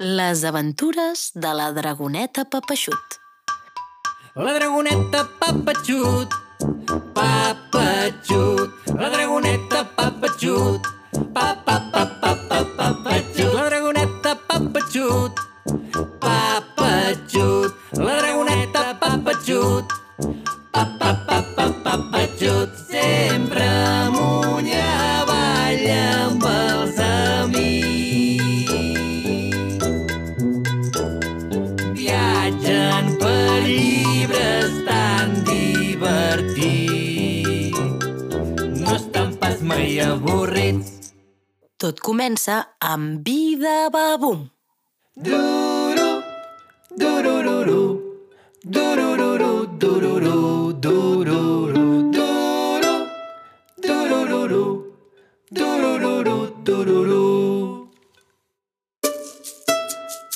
Les aventures de la dragoneta Papeixut. La dragoneta Papatxut, Papatxut, la dragoneta Papatxut, pa avorrits. Tot comença amb Vida Babum. Duru, durururu, durururu, dururu, dururu, duru, durururu, durururu, dururu.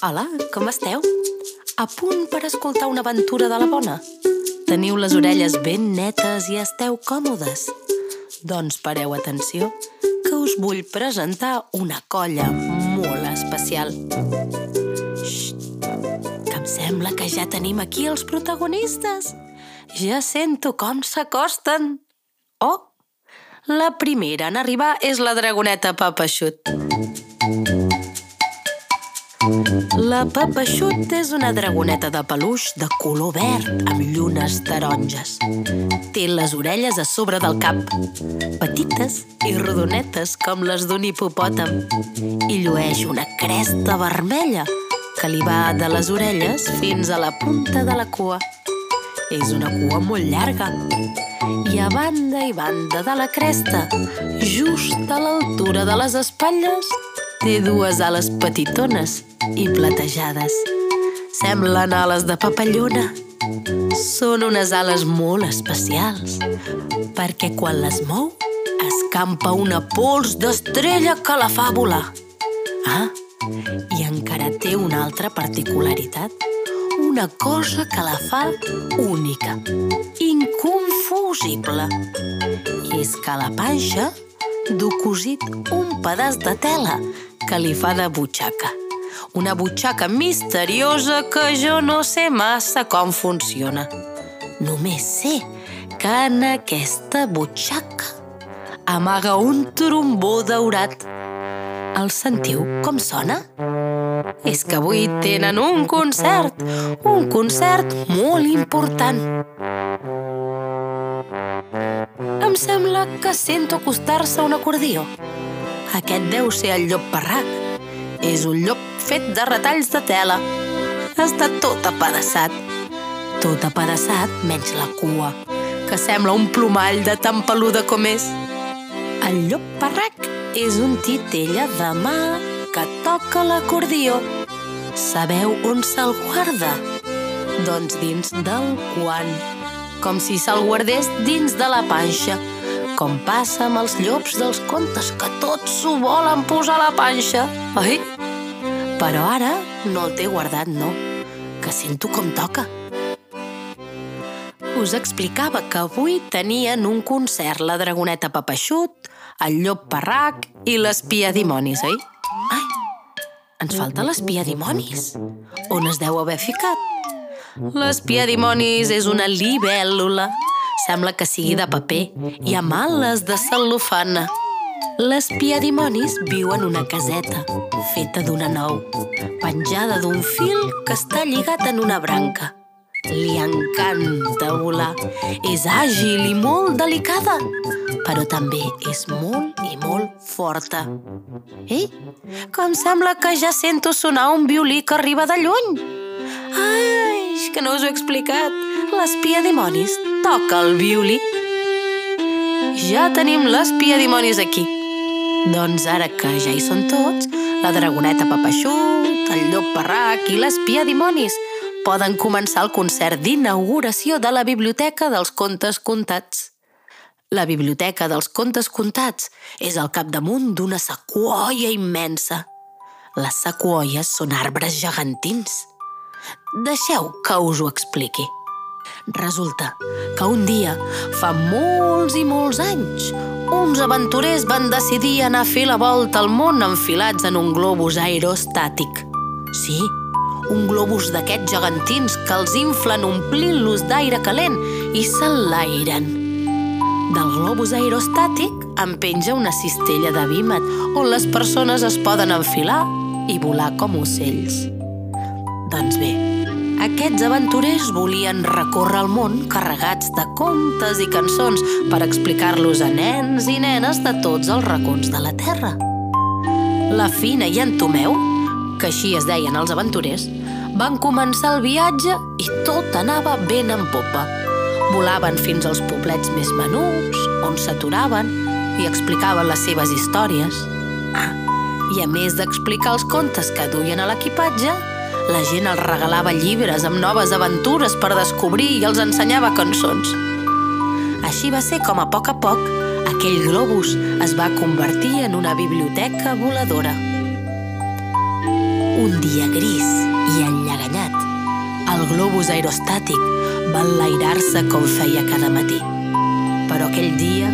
Hola, com esteu? A punt per escoltar una aventura de la bona? Teniu les orelles ben netes i esteu còmodes? Doncs pareu atenció, que us vull presentar una colla molt especial. Xxt, que em sembla que ja tenim aquí els protagonistes. Ja sento com s'acosten. Oh, la primera en arribar és la dragoneta Papeixut. La Papeixut és una dragoneta de peluix de color verd amb llunes taronges. Té les orelles a sobre del cap, petites i rodonetes com les d'un hipopòtam, i llueix una cresta vermella que li va de les orelles fins a la punta de la cua. És una cua molt llarga i a banda i banda de la cresta, just a l'altura de les espatlles, té dues ales petitones i platejades. Semblen ales de papallona. Són unes ales molt especials, perquè quan les mou escampa una pols d'estrella que la fa volar. Ah, i encara té una altra particularitat. Una cosa que la fa única, inconfusible. És que la panxa du cosit un pedaç de tela que li fa de butxaca. Una butxaca misteriosa que jo no sé massa com funciona. Només sé que en aquesta butxaca amaga un trombó daurat. El sentiu com sona? És que avui tenen un concert, un concert molt important. Em sembla que sento acostar-se un acordió. Aquest deu ser el llop parrac. És un llop fet de retalls de tela. Està tot apedaçat. Tot apedaçat menys la cua, que sembla un plomall de tan peluda com és. El llop parrac és un titella de mà que toca l'acordió. Sabeu on se'l guarda? Doncs dins del quan. Com si se'l guardés dins de la panxa. Com passa amb els llops dels contes, que tots s'ho volen posar a la panxa. Oi? Però ara no el té guardat, no. Que sento com toca. Us explicava que avui tenien un concert la dragoneta Papeixut, el llop parrac i l'espia dimonis, oi? Ai, ens falta l'espia dimonis. On es deu haver ficat? L'espia dimonis és una libèl·lula. Sembla que sigui de paper i amb ales de cel·lofana. L'espia dimonis viu en una caseta, feta d'una nou, penjada d'un fil que està lligat en una branca. Li encanta volar. És àgil i molt delicada, però també és molt i molt forta. Ei, com sembla que ja sento sonar un violí que arriba de lluny. Ai, que no us ho he explicat. L'espia dimonis toca el violí. Ja tenim l'espia dimonis aquí. Doncs ara que ja hi són tots, la dragoneta Papeixut, el llop parrac i l'espia dimonis poden començar el concert d'inauguració de la Biblioteca dels Contes Contats. La Biblioteca dels Contes Contats és al capdamunt d'una sequoia immensa. Les sequoies són arbres gegantins. Deixeu que us ho expliqui. Resulta que un dia, fa molts i molts anys, uns aventurers van decidir anar a fer la volta al món enfilats en un globus aerostàtic. Sí, un globus d'aquests gegantins que els inflen omplint-los d'aire calent i s'enlairen. Del globus aerostàtic en penja una cistella de vímet on les persones es poden enfilar i volar com ocells. Doncs bé, aquests aventurers volien recórrer el món carregats de contes i cançons per explicar-los a nens i nenes de tots els racons de la Terra. La Fina i en Tomeu, que així es deien els aventurers, van començar el viatge i tot anava ben en popa. Volaven fins als poblets més menuts, on s'aturaven i explicaven les seves històries. Ah, i a més d'explicar els contes que duien a l'equipatge, la gent els regalava llibres amb noves aventures per descobrir i els ensenyava cançons. Així va ser com a poc a poc aquell globus es va convertir en una biblioteca voladora. Un dia gris i enllaganyat, el globus aerostàtic va enlairar-se com feia cada matí. Però aquell dia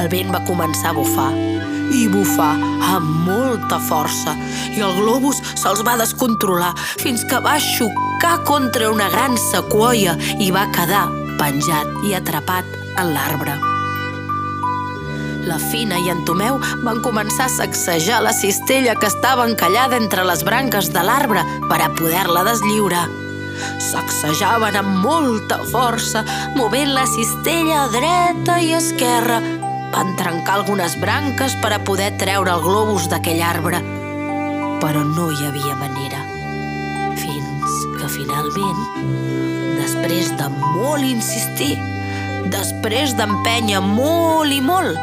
el vent va començar a bufar i bufar amb molta força i el globus se'ls va descontrolar fins que va xocar contra una gran sequoia i va quedar penjat i atrapat en l'arbre. La Fina i en Tomeu van començar a sacsejar la cistella que estava encallada entre les branques de l'arbre per a poder-la deslliurar. Sacsejaven amb molta força, movent la cistella a dreta i esquerra. Van trencar algunes branques per a poder treure el globus d'aquell arbre, però no hi havia manera. Fins que finalment, després de molt insistir, després d'empènyer molt i molt,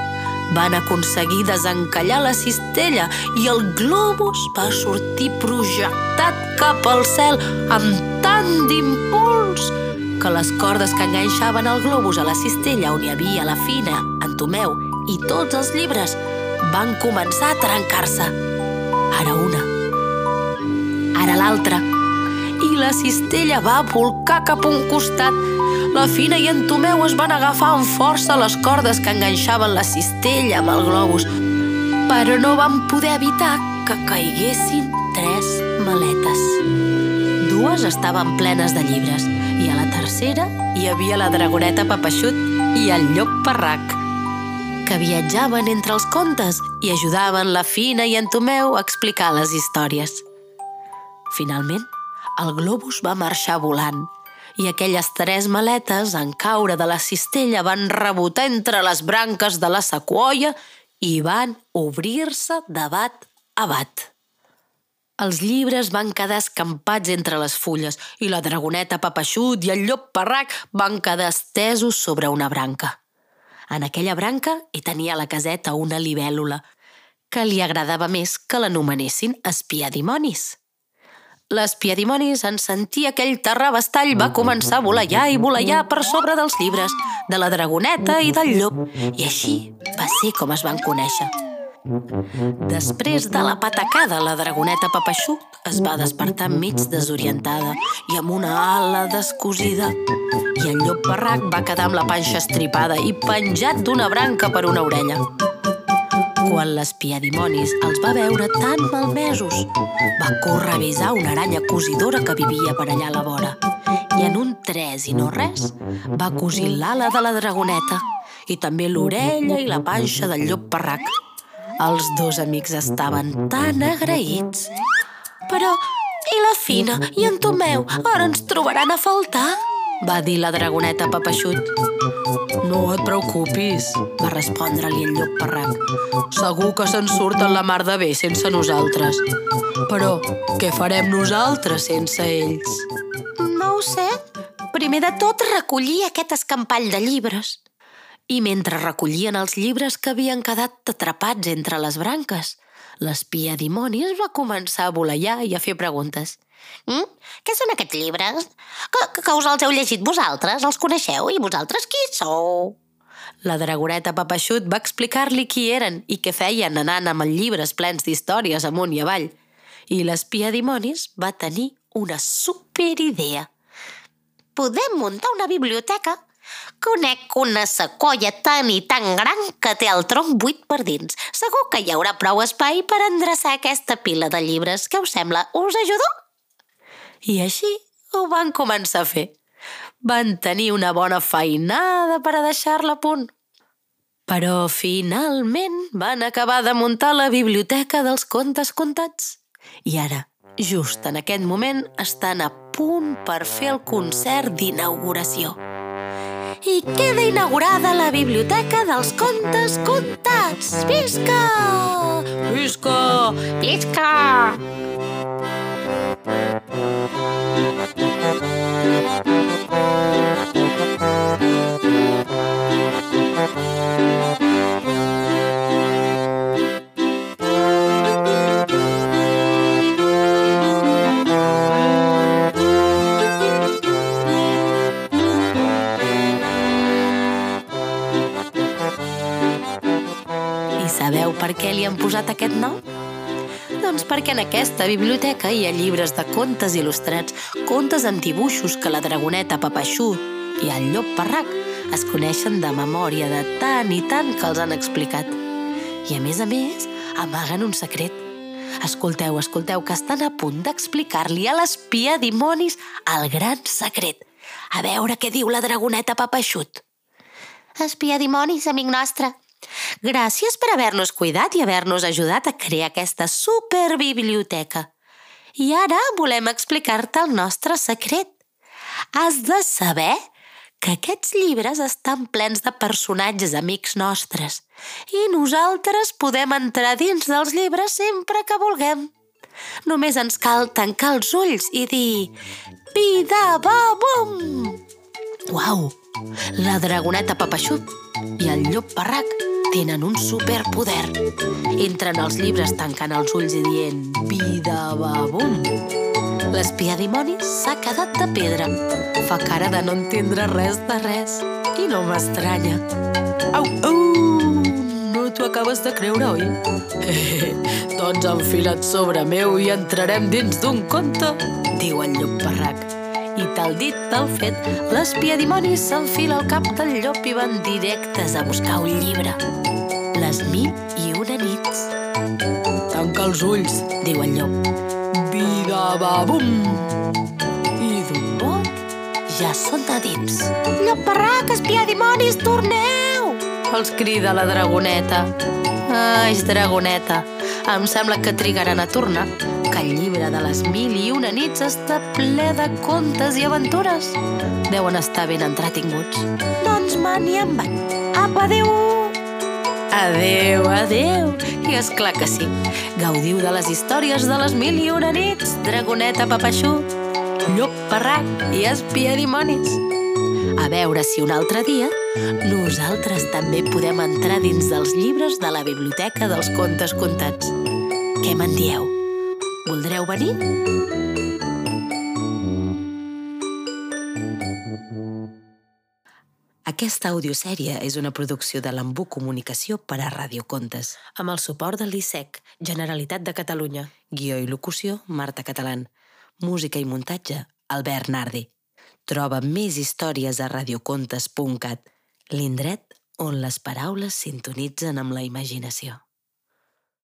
van aconseguir desencallar la cistella i el globus va sortir projectat cap al cel amb tant d'impuls que les cordes que enganxaven el globus a la cistella on hi havia la Fina, en Tomeu i tots els llibres van començar a trencar-se. Ara una, ara l'altra, i la cistella va volcar cap a un costat. La Fina i en Tomeu es van agafar amb força les cordes que enganxaven la cistella amb el globus, però no van poder evitar que caiguessin tres maletes. Dues estaven plenes de llibres i a la tercera hi havia la dragoneta Papeixut i el llop Parrac, que viatjaven entre els contes i ajudaven la Fina i en Tomeu a explicar les històries. Finalment, el globus va marxar volant i aquelles tres maletes, en caure de la cistella, van rebotar entre les branques de la sequoia i van obrir-se de bat a bat. Els llibres van quedar escampats entre les fulles i la dragoneta Papeixut i el llop Parrac van quedar estesos sobre una branca. En aquella branca hi tenia la caseta una libèl·lula, que li agradava més que l'anomenessin espiadimonis. L'espiadimonis, en sentir aquell terrabastall, va començar a voleiar i voleiar per sobre dels llibres, de la dragoneta i del llop, i així va ser com es van conèixer. Després de la patacada, la dragoneta Papeixut es va despertar enmig desorientada i amb una ala descosida. I el llop barrac va quedar amb la panxa estripada i penjat d'una branca per una orella. Quan l'espiadimonis els va veure tan malmesos, va córrer a avisar una aranya cosidora que vivia per allà a la vora. I en un tres i no res, va cosir l'ala de la dragoneta i també l'orella i la panxa del llop parrac. Els dos amics estaven tan agraïts. Però, i la Fina i en Tomeu ara ens trobaran a faltar? Va dir la dragoneta Papeixut. No et preocupis, va respondre-li el llop parrac. Segur que se'n surten la mar de bé sense nosaltres. Però què farem nosaltres sense ells? No ho sé. Primer de tot, recollir aquest escampall de llibres. I mentre recollien els llibres que havien quedat atrapats entre les branques, l'espia dimonis va començar a voleiar i a fer preguntes. Mm? Què són aquests llibres? Que, que, que us els heu llegit vosaltres? Els coneixeu? I vosaltres qui sou? La dragoneta Papeixut va explicar-li qui eren i què feien anant amb els llibres plens d'històries amunt i avall. I l'espia dimonis va tenir una superidea. Podem muntar una biblioteca Conec una sequoia tan i tan gran que té el tronc buit per dins. Segur que hi haurà prou espai per endreçar aquesta pila de llibres. Què us sembla? Us ajudo? I així ho van començar a fer. Van tenir una bona feinada per a deixar-la a punt. Però finalment van acabar de muntar la biblioteca dels contes contats. I ara, just en aquest moment, estan a punt per fer el concert d'inauguració. I queda inaugurada la biblioteca dels contes contats. Visca! Visca! Visca! I li han posat aquest nom? Doncs perquè en aquesta biblioteca hi ha llibres de contes il·lustrats, contes amb dibuixos que la dragoneta Papaixut i el llop Parrac es coneixen de memòria de tant i tant que els han explicat. I a més a més, amaguen un secret. Escolteu, escolteu, que estan a punt d'explicar-li a l'espia dimonis el gran secret. A veure què diu la dragoneta Papaixut. Espia dimonis, amic nostre. Gràcies per haver-nos cuidat i haver-nos ajudat a crear aquesta superbiblioteca. I ara volem explicar-te el nostre secret. Has de saber que aquests llibres estan plens de personatges amics nostres i nosaltres podem entrar dins dels llibres sempre que vulguem. Només ens cal tancar els ulls i dir Vida va bum! Uau! La dragoneta Papaixut i el llop Parrac tenen un superpoder. Entren als llibres tancant els ulls i dient Vida va bum! L'espia dimonis s'ha quedat de pedra. Fa cara de no entendre res de res. I no m'estranya. Au, au! No t'ho acabes de creure, oi? Eh, doncs enfila't sobre meu i entrarem dins d'un conte, diu el llop Parrac. I tal dit, tal fet, l'espia dimonis s'enfila al cap del llop i van directes a buscar un llibre. Les mil i una nits. Tanca els ulls, diu el llop. Vida va bum! I d'un bot ja són a dins. Llop Barrac, espia dimonis, torneu! Els crida la dragoneta. Ai, dragoneta, em sembla que trigaran a tornar, el llibre de les mil i una nits està ple de contes i aventures. Deuen estar ben entretinguts. Doncs me n'hi en vaig. Apa, adéu! Adéu, adéu! I és clar que sí. Gaudiu de les històries de les mil i una nits, dragoneta papaixut, llop parrac i espia dimonis. A veure si un altre dia nosaltres també podem entrar dins dels llibres de la biblioteca dels contes contats. Què me'n dieu? Voldreu venir? Aquesta audiosèrie és una producció de l'Embú Comunicació per a Radiocontes, amb el suport del l'ISEC, Generalitat de Catalunya. Guió i locució, Marta Catalán. Música i muntatge, Albert Nardi. Troba més històries a radiocontes.cat, l'indret on les paraules sintonitzen amb la imaginació.